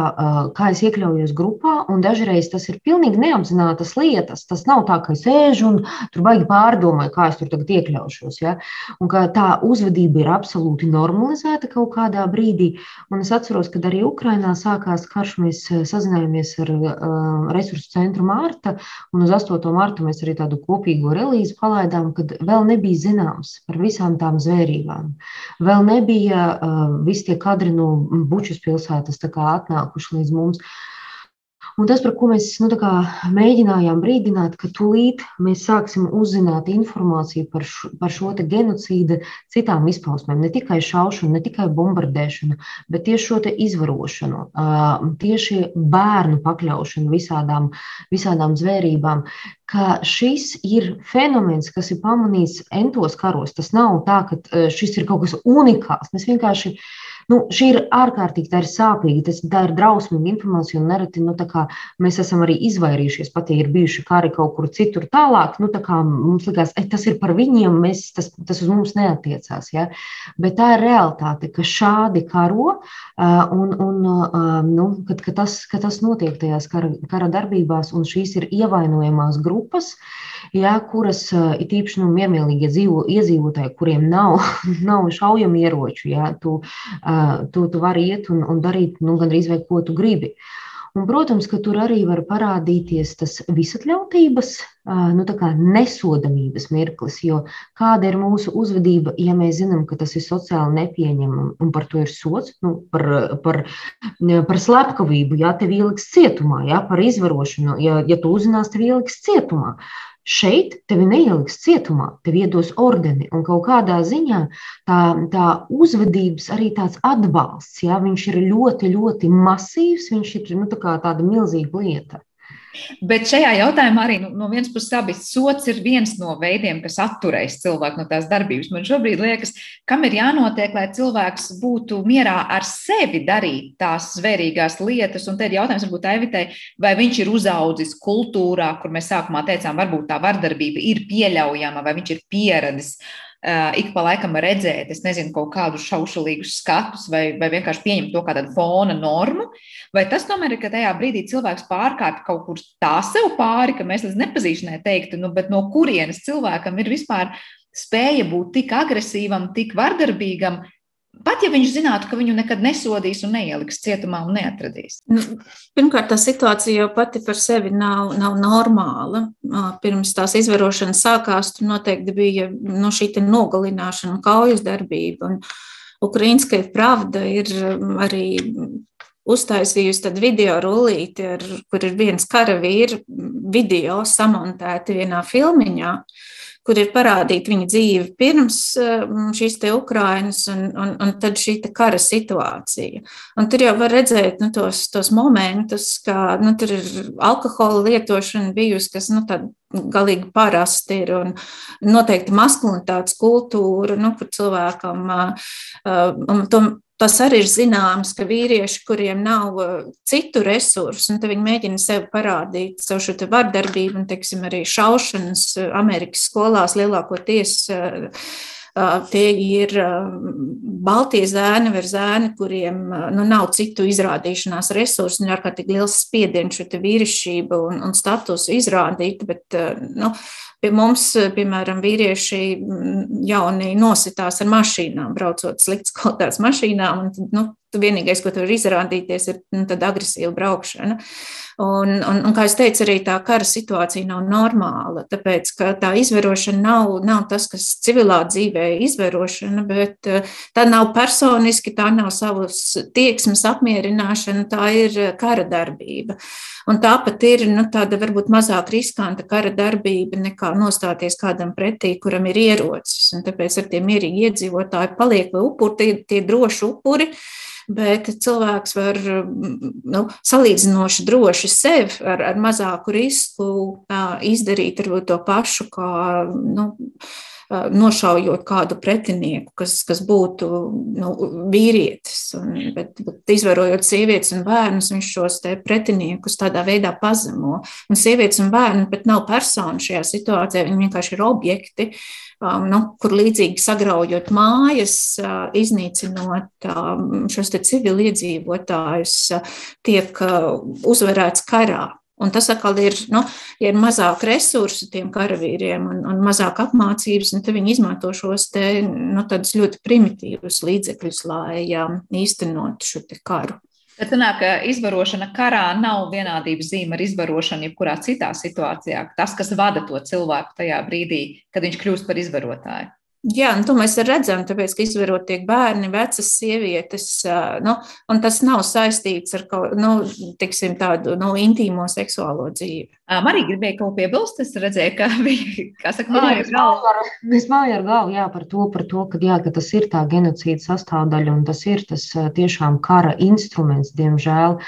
kā es iekļaujos grupā, un dažreiz tas ir pilnīgi neapzinātas lietas. Tas nav tā, ka es sēžu un tur baigi pārdomāju, kā es tur tagad iekļaušos. Ja? Un ka tā uzvedība ir absolūti normalizēta kaut kādā brīdī. Un es atceros, kad arī Ukrainā sākās karš, mēs sazinājāmies ar uh, resursu centru Mārta, un uz 8. marta mēs arī tādu kopīgo relīzi palaidām, kad vēl nebija zināms par visām tām zvērībām. Vēl nebija uh, viss tie kadri no Bučas pilsētas atnākuši līdz mums. Un tas, par ko mēs nu, mēģinājām brīdināt, ka tūlīt mēs sāksim uzzināt informāciju par šo, par šo genocīdu citām izpausmēm. Ne tikai šaušanu, ne tikai bombardēšanu, bet tieši šo izvarošanu, tieši bērnu pakļaušanu visādām, visādām zvērībām. Ka šis ir fenomens, kas ir pamanīts entos karos. Tas nav tā, ka šis ir kaut kas unikāls. Mēs vienkārši uh, Nu, šī ir ārkārtīgi tā ir sāpīga, tas, tā ir drausmīga informācija, un nereti nu, mēs esam arī izvairījušies, pat ja ir bijuši kari kaut kur citur tālāk. Nu, tā mums liekas, e, tas ir par viņiem, mēs, tas, tas uz mums neatiecās. Ja? Bet tā ir realitāte, ka šādi karo, un, un nu, kad, kad, tas, kad tas notiek tajās kara, kara darbībās, un šīs ir ievainojamās grupas, ja, kuras ir īpaši nu, miermīlīgi dzīvo, iedzīvotāji, kuriem nav, nav šaujamieroču. Ja, tu, tu, tu vari iet un, un darīt nu, gandrīz vai ko tu gribi. Un, protams, ka tur arī var parādīties tas visatļautības, nu, nesodamības mirklis. Jo kāda ir mūsu uzvedība, ja mēs zinām, ka tas ir sociāli nepieņemami un par to ir sots, nu, par, par, par slepkavību, ja tev ieliks cietumā, ja, par izvarošanu, ja, ja tu uzzinās, tev ieliks cietumā. Šeit tevi neieliks cietumā, tev iedos ordeni, un kaut kādā ziņā tā, tā uzvedības arī tāds atbalsts, ja, viņš ir ļoti, ļoti masīvs, viņš ir nu, tā tāda milzīga lieta. Bet šajā jautājumā arī nu, no vienas puses abi sots ir viens no veidiem, kas atturēs cilvēku no tās darbības. Man šobrīd liekas, kam ir jānotiek, lai cilvēks būtu mierā ar sevi darīt tās zvērīgās lietas. Un te ir jautājums varbūt Evitei, vai viņš ir uzaudzis kultūrā, kur mēs sākumā teicām, varbūt tā vardarbība ir pieļaujama, vai viņš ir pieradis ik pa laikam redzēt, es nezinu, kaut kādus šaušalīgus skatus vai, vai vienkārši pieņemt to kā tādu fona normu, vai tas tomēr ir, ka tajā brīdī cilvēks pārkāpj kaut kur tā sev pāri, ka mēs līdz nepazīšanai teiktu, nu, bet no kurienes cilvēkam ir vispār spēja būt tik agresīvam, tik vardarbīgam, Pat ja viņš zinātu, ka viņu nekad nesodīs un neieliks cietumā un neatradīs. Nu, pirmkārt, tā situācija jau pati par sevi nav, nav normāla. Pirms tās izvarošanas sākās, tur noteikti bija nu, šī nogalināšana, kaujas darbība. Ukraiņskai pravda ir arī uztaisījusi tādu video rullīti, ar, kur ir viens karavīrs video samontēti vienā filmiņā. Uh, kur ir parādīta viņa dzīve pirms um, šīs te Ukrainas un, un, un tad šī kara situācija. Un tur jau var redzēt nu, tos, tos momentus, ka nu, tur ir alkohola lietošana bijusi, kas nu, galīgi parasti ir un noteikti maskulinitātes kultūra, nu, kur cilvēkam uh, uh, Tas arī ir zināms, ka vīrieši, kuriem nav uh, citu resursu, un viņi mēģina sev parādīt savu šo vardarbību, un teiksim, arī šaušanas uh, Amerikas skolās lielākoties uh, Tie ir baltie zēni vai zēni, kuriem nu, nav citu izrādīšanās resursu, ir ārkārtīgi liels spiediens šo vīrišķību un, un statusu izrādīt. Bet, nu, Pie mums, piemēram, vīrieši jauni nositās ar mašīnām, braucot sliktas kvalitātes mašīnām. Un, nu, vienīgais, ko tur var izrādīties, ir nu, agresīva braukšana. Un, un, un, kā jau teicu, arī tā kara situācija nav normāla. Tāpēc tā izvērošana nav, nav tas, kas civilā dzīvē ir izvērošana, bet eh, tā nav personiski, tā nav savas tieksmes apmierināšana, tā ir kara darbība. Un tāpat ir nu, tāda varbūt mazāk riskanta kara darbība nekā nostāties kādam pretī, kuram ir ierocis. Un tāpēc ar tiem mierīgi iedzīvotāji paliek vai upuri, tie, tie droši upuri bet cilvēks var nu, salīdzinoši droši sev ar, ar mazāku risku izdarīt to pašu, kā nu, nošaujot kādu pretinieku, kas, kas būtu nu, vīrietis. Un, bet, bet izvarojot sievietes un bērnus, viņš šos pretiniekus tādā veidā pazemo. Un sievietes un bērni pat nav personi šajā situācijā, viņi vienkārši ir objekti. Nu, kur līdzīgi sagraujot mājas, iznīcinot šos civiliedzīvotājus, tiek uzvarēts karā. Un tas atkal ir, nu, ja ir mazāk resursu tiem karavīriem un, un mazāk apmācības, tad viņi izmanto šos te, nu, ļoti primitīvus līdzekļus, lai um, īstenotu šo karu. Tad sanāk, ka izvarošana karā nav vienādības zīme ar izvarošanu jebkurā citā situācijā. Tas, kas vada to cilvēku tajā brīdī, kad viņš kļūst par izvarotāju. Jā, nu, to mēs redzam, tāpēc, ka izvarot tiek bērni, vecas sievietes, nu, un tas nav saistīts ar kaut, nu, tiksim, tādu nu, intīmo seksuālo dzīvi. Marija gribēja kaut ko piebilst. Es redzēju, ka viņa, kā saka, māja ar galvu. Mēs māja ar galvu, jā, par to, par to ka, jā, ka tas ir tā genocīda sastāvdaļa un tas ir tas tiešām kara instruments, diemžēl.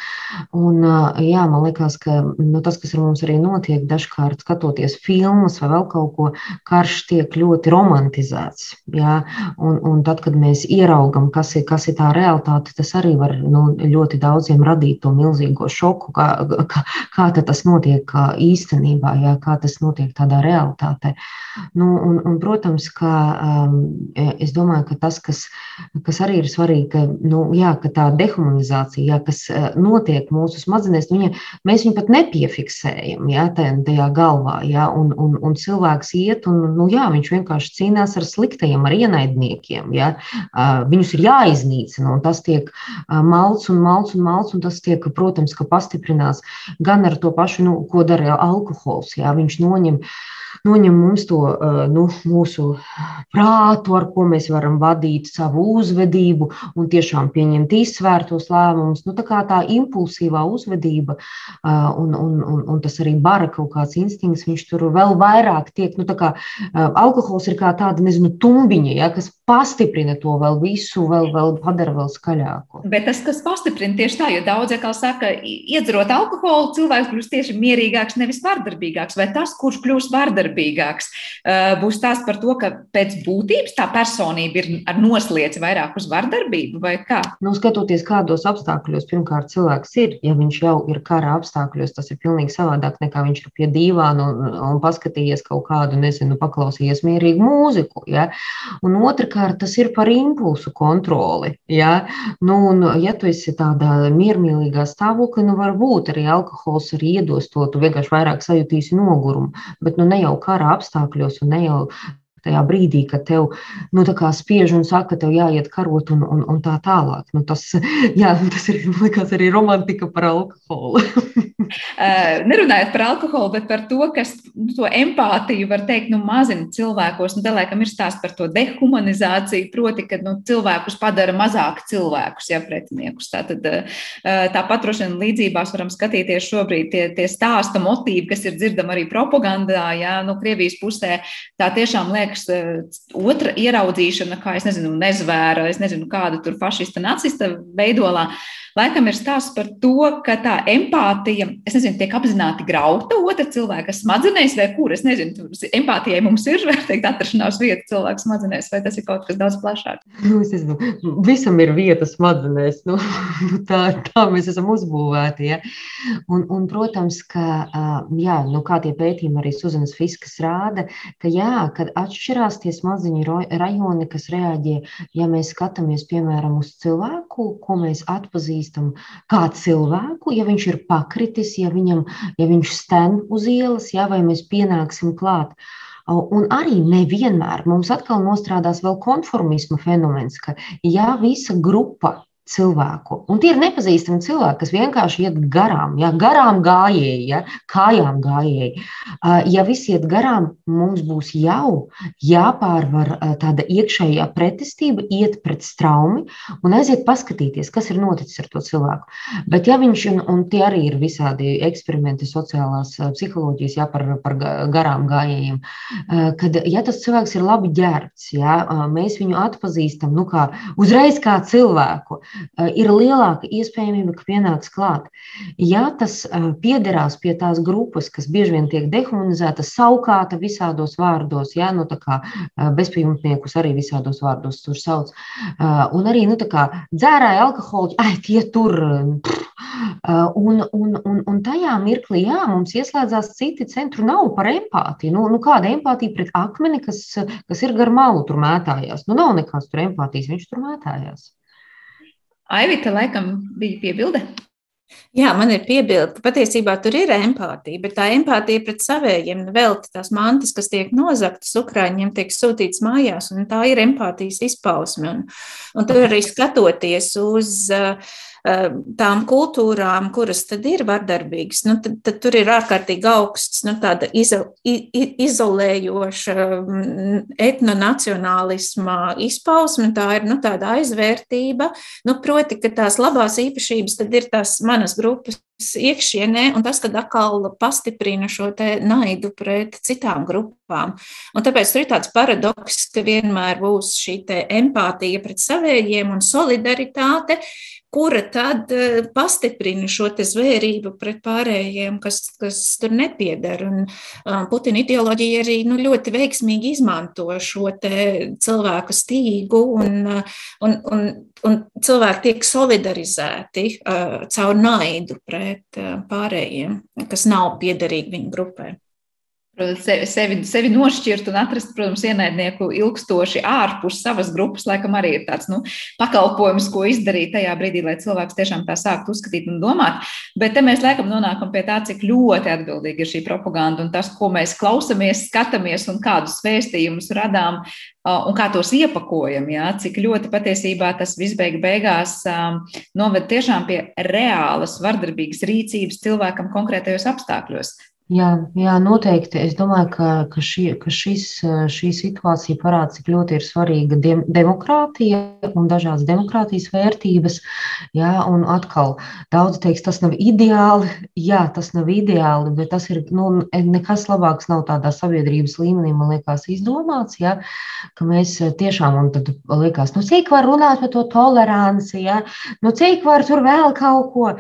Un, jā, man liekas, ka nu, tas, kas ar mums arī notiek, dažkārt skatoties filmas vai vēl kaut ko, karš tiek ļoti romantizēts. Jā, un, un tad, kad mēs ieraugam, kas ir, kas ir tā realitāte, tas arī var nu, ļoti daudziem radīt to milzīgo šoku, kā, kā, kā tas notiek. Īstenībā, jā, kā tas notiek tādā realitātē. Nu, un, un, protams, ka um, es domāju, ka tas, kas, kas arī ir svarīgi, ka, nu, jā, ka tā dehumanizācija, jā, kas uh, notiek mūsu smadzenēs, nu, viņa, mēs viņu pat nepiefiksējam jā, tajā galvā. Jā, un, un, un cilvēks iet, un nu, jā, viņš vienkārši cīnās ar sliktajiem, ar ienaidniekiem. Uh, viņus ir jāiznīcina, un tas tiek uh, malts un malts un malts, un tas tiek, protams, pastiprinās gan ar to pašu, nu, ko dara alkohols. Jā, viņš noņem noņem mums to nu, mūsu prātu, ar ko mēs varam vadīt savu uzvedību un tiešām pieņemt izsvērtos lēmumus. Nu, tā kā tā impulsīvā uzvedība un, un, un, un tas arī bara kaut kāds instinkts, viņš tur vēl vairāk tiek, nu, kā alkohols ir kā tāda, nezinu, tumbiņa, ja, kas pastiprina to vēl visu, vēl, vēl padara vēl skaļāku. Bet tas, kas pastiprina tieši tā, jo daudz, kā saka, iedzerot alkoholu, cilvēks kļūst tieši mierīgāks, nevis vardarbīgāks, vai tas, kurš kļūst vardarbīgāks, vardarbīgāks. Būs tās par to, ka pēc būtības tā personība ir ar noslieci vairāk uz vardarbību vai kā? Nu, skatoties, kādos apstākļos pirmkārt cilvēks ir, ja viņš jau ir kara apstākļos, tas ir pilnīgi savādāk nekā viņš ir pie dīvāna un, un paskatījies kaut kādu, nezinu, paklausījies mierīgu mūziku. Ja? Un otrkārt, tas ir par impulsu kontroli. Ja? Nu, un, ja tu esi tādā miermīlīgā stāvoklī, nu varbūt arī alkohols arī iedos to, tu vienkārši vairāk sajutīsi nogurumu, bet nu ne jau kara apstākļos un ne jau tajā brīdī, kad tev nu, spiež un saka, ka tev jāiet karot un, un, un tā tālāk. Nu, tas, jā, tas ir liekas, arī romantika par alkoholu. Nerunājot par alkoholu, bet par to, kas nu, to empātiju var teikt, nu, mazina cilvēkos. Nu, tā laikam ir stāsts par to dehumanizāciju, proti, ka nu, cilvēkus padara mazāk cilvēkus, ja pretiniekus. Tātad, tāpat droši vien līdzībās varam skatīties šobrīd tie, tie stāsta motīvi, kas ir dzirdami arī propagandā, ja nu, Krievijas pusē. Tā tiešām liekas liekas, eh, otra ieraudzīšana, kā es nezinu, nezvēra, es nezinu, kāda tur fašista, nacista veidolā, laikam ir stāsts par to, ka tā empātija, es nezinu, tiek apzināti grauta otra cilvēka smadzenēs, vai kur, es nezinu, empātijai mums ir, var teikt, atrašanās vieta cilvēka smadzenēs, vai tas ir kaut kas daudz plašāk? Nu, es nezinu, visam ir vieta smadzenēs, nu, tā, tā mēs esam uzbūvēti, ja. Un, un protams, ka, jā, nu, kā tie pētījumi arī Suzanas Fiskas rāda, ka jā, kad atšķirās tie smadzeņu rajoni, kas reaģē, ja mēs skatāmies, piemēram, uz cilvēku, ko mēs atpazīstam kā cilvēku, ja viņš ir pakritis, ja, viņam, ja viņš sten uz ielas, ja, vai mēs pienāksim klāt. Un arī nevienmēr mums atkal nostrādās vēl konformisma fenomens, ka ja visa grupa cilvēku. Un tie ir nepazīstami cilvēki, kas vienkārši iet garām, ja garām gājēji, ja, kājām gājēji. Ja visi iet garām, mums būs jau jāpārvar tāda iekšējā pretestība, iet pret straumi un aiziet paskatīties, kas ir noticis ar to cilvēku. Bet ja viņš, un, un tie arī ir visādi eksperimenti sociālās psiholoģijas, ja par, par garām gājējiem, kad ja tas cilvēks ir labi ģērbts, ja, mēs viņu atpazīstam, nu kā uzreiz kā cilvēku, ir lielāka iespējamība, ka pienāks klāt. Ja tas eh, piederās pie tās grupas, kas bieži vien tiek dehumanizēta, saukāta visādos vārdos, ja, nu, kā eh, bezpajumtniekus arī visādos vārdos tur sauc, un arī nu, dzērāja alkoholu, ai, tie tur. Un, un, un, un tajā mirklī, jā, mums ieslēdzās citi centri, nav par empātiju. Nu, nu, kāda empātija pret akmeni, kas, kas ir gar malu tur mētājās? Nu, nav nekāds tur empātijas, viņš tur mētājās. Aivita, laikam, bija piebilde. Jā, man ir piebilde, ka patiesībā tur ir empātija, bet tā empātija pret savējiem, vēl tās mantas, kas tiek nozagtas Ukrāņiem, tiek sūtītas mājās, un tā ir empātijas izpausme. Un, un tur arī skatoties uz uh, tām kultūrām, kuras tad ir vardarbīgas, nu, tad, tad tur ir ārkārtīgi augsts nu, tāda izo, izolējoša etnonacionālisma izpausme, tā ir nu, tāda aizvērtība, nu, proti, ka tās labās īpašības tad ir tās manas grupas iekšienē, un tas tad atkal pastiprina šo naidu pret citām grupām. Un tāpēc tur ir tāds paradoks, ka vienmēr būs šī empātija pret savējiem un solidaritāte, kura tad eh, pastiprina šo zvērību pret pārējiem, kas, kas tur nepiedara. Un um, Putina ideoloģija arī nu, ļoti veiksmīgi izmanto šo cilvēku stīgu, un, uh, un, un, un cilvēki tiek solidarizēti uh, caur naidu pret uh, pārējiem, kas nav piederīgi viņu grupai sevi, sevi, sevi nošķirt un atrast, protams, ienaidnieku ilgstoši ārpus savas grupas, laikam arī ir tāds nu, pakalpojums, ko izdarīt tajā brīdī, lai cilvēks tiešām tā sāktu uzskatīt un domāt. Bet te mēs laikam nonākam pie tā, cik ļoti atbildīga ir šī propaganda un tas, ko mēs klausamies, skatāmies un kādus vēstījumus radām un kā tos iepakojam, jā, cik ļoti patiesībā tas visbeig beigās um, noved tiešām pie reālas vardarbīgas rīcības cilvēkam konkrētajos apstākļos. Jā, jā, noteikti. Es domāju, ka, ka, šī, ka šis, šī situācija parāda, cik ļoti ir svarīga dem, demokrātija un dažādas demokrātijas vērtības. Jā, un atkal, daudz teiks, tas nav ideāli. Jā, tas nav ideāli, bet tas ir nu, nekas labāks nav tādā sabiedrības līmenī, man liekas, izdomāts. Jā, ka mēs tiešām, un tad liekas, nu, cik var runāt par to toleranci, jā, nu, cik var tur vēl kaut ko.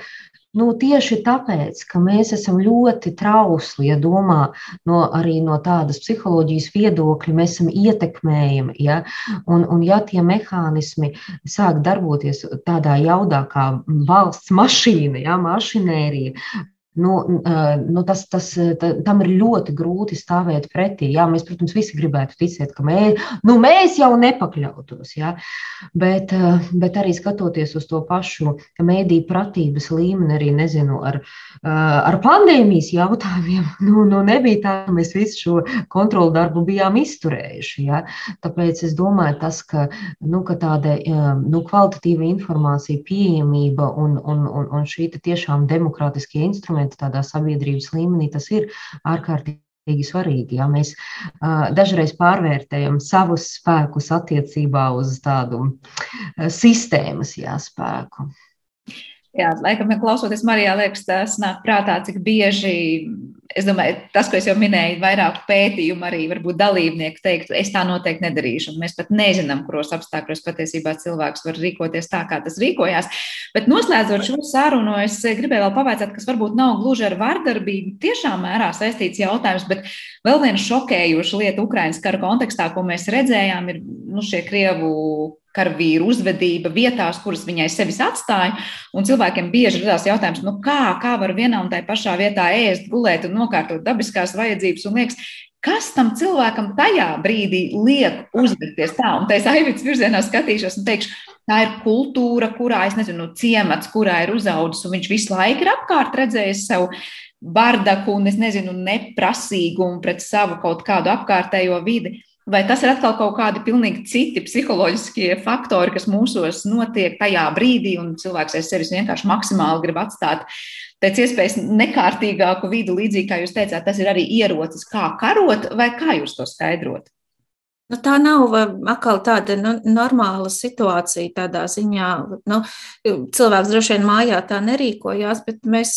Nu, tieši tāpēc, ka mēs esam ļoti trausli, ja domā no, arī no tādas psiholoģijas viedokļa, mēs esam ietekmējami. Ja? Un, un ja tie mehānismi sāk darboties tādā jaudā kā valsts mašīna, ja? mašinērija, nu, nu tas, tas, ta, tam ir ļoti grūti stāvēt pretī. Jā, mēs, protams, visi gribētu ticēt, ka mē, nu, mēs jau nepakļautos. Jā, bet, bet arī skatoties uz to pašu mēdīju pratības līmeni, arī nezinu, ar, ar pandēmijas jautājumiem, nu, nu nebija tā, ka mēs visu šo kontrolu darbu bijām izturējuši. Jā. Tāpēc es domāju, tas, ka, nu, ka tāda nu, kvalitatīva informācija, pieejamība un, un, un, un šī tiešām demokrātiskie instrumenti, instrumenti tādā sabiedrības līmenī, tas ir ārkārtīgi svarīgi. Ja mēs uh, dažreiz pārvērtējam savus spēkus attiecībā uz tādu uh, sistēmas jāspēku. Jā, laikam, klausoties Marijā, liekas, tas nāk prātā, cik bieži, es domāju, tas, ko es jau minēju, vairāk pētījumu arī varbūt dalībnieki teikt, es tā noteikti nedarīšu. Mēs pat nezinām, kuros apstākļos patiesībā cilvēks var rīkoties tā, kā tas rīkojās. Bet noslēdzot šo sarunu, es gribēju vēl pavaicāt, kas varbūt nav gluži ar vardarbību tiešām mērā saistīts jautājums, bet vēl viena šokējoša lieta Ukraiņas kara kontekstā, ko mēs redzējām, ir nu, šie Krievu karavīru uzvedība vietās, kuras viņai sevis atstāja. Un cilvēkiem bieži radās jautājums, nu kā, kā var vienā un tajā pašā vietā ēst, gulēt un nokārtot dabiskās vajadzības. Un liekas, kas tam cilvēkam tajā brīdī liek uzvedties tā? Un tā es aivits virzienā skatīšos un teikšu, tā ir kultūra, kurā, es nezinu, ciemats, kurā ir uzaudzis, un viņš visu laiku ir apkārt redzējis sev bardaku un, es nezinu, neprasīgumu pret savu kaut kādu apkārtējo vidi. Vai tas ir atkal kaut kādi pilnīgi citi psiholoģiskie faktori, kas mūsos notiek tajā brīdī, un cilvēks aiz sevis vienkārši maksimāli grib atstāt pēc iespējas nekārtīgāku vidi, līdzīgi kā jūs teicāt, tas ir arī ierocis, kā karot, vai kā jūs to skaidrot? Nu, tā nav atkal tāda nu, normāla situācija tādā ziņā. Nu, cilvēks droši vien mājā tā nerīkojās, bet mēs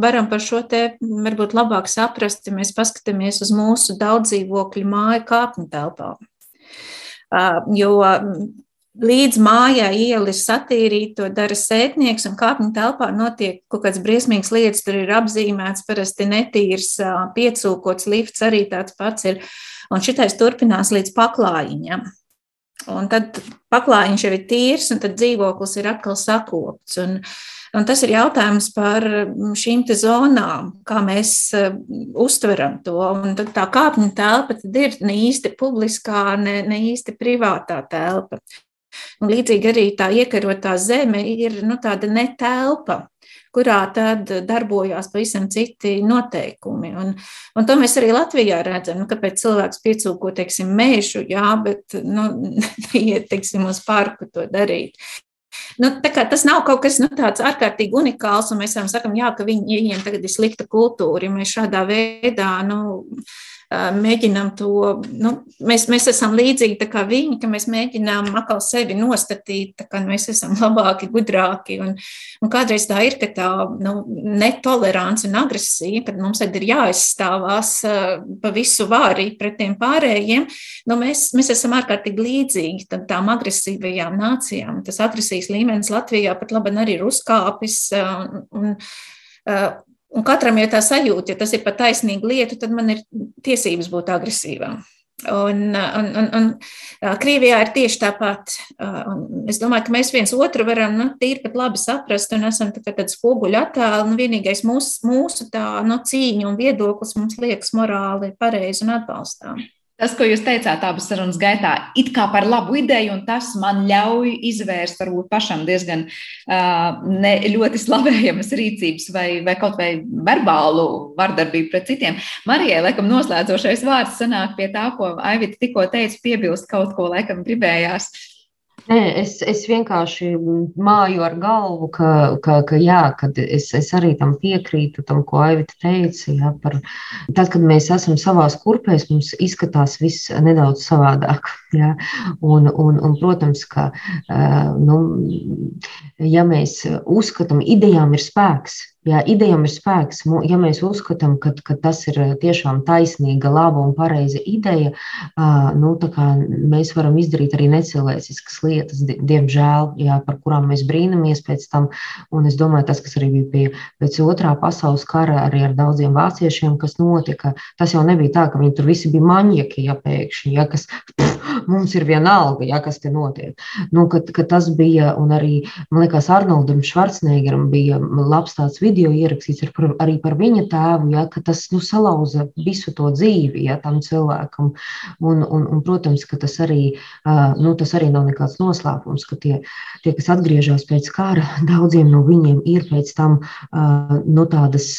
varam par šo te varbūt labāk saprast, ja mēs paskatāmies uz mūsu daudzdzīvokļu māju kāpņu telpām. Jo līdz mājai iela ir satīrīta, to dara sētnieks, un kāpņu telpā notiek kaut kādas briesmīgas lietas. Tur ir apzīmēts, parasti netīrs, piecūkots lifts, arī tāds pats ir. Un šitais turpinās līdz paklājiņam. Un tad paklājiņš jau ir tīrs, un tad dzīvoklis ir atkal sakopts. Un, un tas ir jautājums par šīm zonām, kā mēs uh, uztveram to. Un tad tā kāpņu telpa ir ne īsti publiskā, ne, ne īsti privātā telpa. Un līdzīgi arī tā iekarotā zeme ir nu, tāda netelpa kurā tad darbojās pavisam citi noteikumi. Un, un to mēs arī Latvijā redzam, nu, kāpēc cilvēks piecūko, teiksim, mēžu, jā, bet, nu, neiet, teiksim, uz parku to darīt. nu, tas nav kaut kas nu, tāds ārkārtīgi unikāls, un mēs varam sakam, jā, ka viņi, viņiem tagad ir slikta kultūra, ja mēs šādā veidā, nu, mēģinām to, nu, mēs, mēs esam līdzīgi kā viņi, ka mēs mēģinām atkal sevi nostatīt, kā mēs esam labāki, gudrāki. Un, un kādreiz tā ir, ka tā nu, netolerance un agresija, kad mums tad ir jāizstāvās pa visu vārī pret tiem pārējiem, nu, mēs, mēs esam ārkārtīgi līdzīgi tām agresīvajām nācijām. Tas agresijas līmenis Latvijā pat labi arī ir uzkāpis. Un, Un katram ir tā sajūta, ja tas ir pat taisnīga lieta, tad man ir tiesības būt agresīvām. Un, un, un, un Krievijā ir tieši tāpat. Un es domāju, ka mēs viens otru varam nu, tīri pat labi saprast un esam tā tādi spoguļu attēli. Nu, vienīgais mūsu, mūsu tā, no nu, cīņa un viedoklis mums liekas morāli pareizi un atbalstām. Tas, ko jūs teicāt, abas sarunas gaitā, it kā par labu ideju, un tas man ļauj izvērst varbūt pašam diezgan uh, ne, ļoti slavējamas rīcības vai, vai kaut vai verbālu vardarbību pret citiem. Marijai, laikam, noslēdzošais vārds sanāk pie tā, ko Aivita tikko teica, piebilst kaut ko, laikam, gribējās. Uh, Nē, es, es vienkārši māju ar galvu, ka, ka, ka jā, kad es, es arī tam piekrītu, tam, ko Aivita teica. Jā, par, tad, kad mēs esam savās kurpēs, mums izskatās viss nedaudz savādāk. Jā, un, un, un, protams, ka nu, ja mēs uzskatām, idejām ir spēks, Ja idejām ir spēks, ja mēs uzskatām, ka, ka tas ir tiešām taisnīga, laba un pareiza ideja, nu, mēs varam izdarīt arī necilvēciskas lietas, diemžēl, jā, par kurām mēs brīnamies pēc tam. Un es domāju, tas, kas arī bija pie, pēc otrā pasaules kara, arī ar daudziem vāciešiem, kas notika, tas jau nebija tā, ka viņi tur visi bija maņķi, ja pēkšņi, ja, kas pff, mums ir vienalga, ja, kas te notiek. Nu, kad, kad tas bija, un arī, man liekas, Arnoldam Švarcnegeram bija labs tāds video ierakstīts ar, par, arī par viņa tēvu, ja, ka tas nu, salauza visu to dzīvi ja, tam cilvēkam. Un, un, un, protams, ka tas arī, nu, tas arī nav nekāds noslēpums, ka tie, tie, kas atgriežas pēc kara, daudziem no viņiem ir pēc tam nu, tādas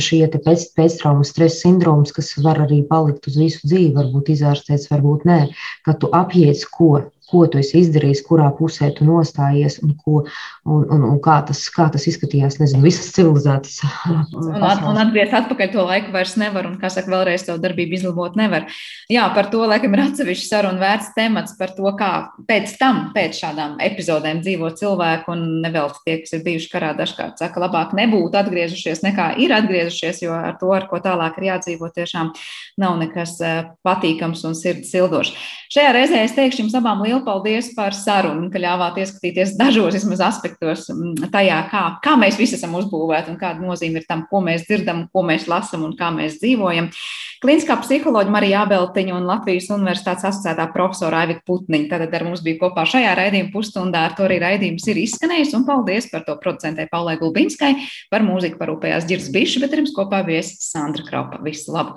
šie pēc, pēctraumas stresa sindroms, kas var arī palikt uz visu dzīvi, varbūt izārstēts, varbūt nē, ka tu apiec ko ko tu esi izdarījis, kurā pusē tu nostājies un, ko, un, un, un kā, tas, kā tas izskatījās. Nezinu, visas civilizētas. Un, un atgriezt atpakaļ to laiku vairs nevar, un, kā saka, vēlreiz to darbību izlabot nevar. Jā, par to laikam ir atsevišķi saruna vērts temats par to, kā pēc tam, pēc šādām epizodēm dzīvo cilvēki, un nevelti tie, kas ir bijuši karā, dažkārt saka, labāk nebūtu atgriezušies, nekā ir atgriezušies, jo ar to, ar ko tālāk ir jādzīvo, tiešām nav nekas eh, patīkams un sirds sildošs. Šajā reizē es teikšu jums abām lielu paldies par sarunu, ka ļāvāt ieskatīties dažos vismaz aspektos mm, tajā, kā, kā mēs visi esam uzbūvēti un kāda nozīme ir tam, ko mēs dzirdam, ko mēs lasam un kā mēs dzīvojam. Kliniskā psiholoģija Marija Abeltiņa un Latvijas Universitātes asociētā profesora Aivika Putniņa. Tad ar mums bija kopā šajā raidījuma pusstundā. Ar to arī raidījums ir izskanējis. Un paldies par to producentē Paulai Gulbinskai. Par mūziku parūpējās Girs Bišs, bet ar jums kopā viesis Sandra Kropa. Visu labu!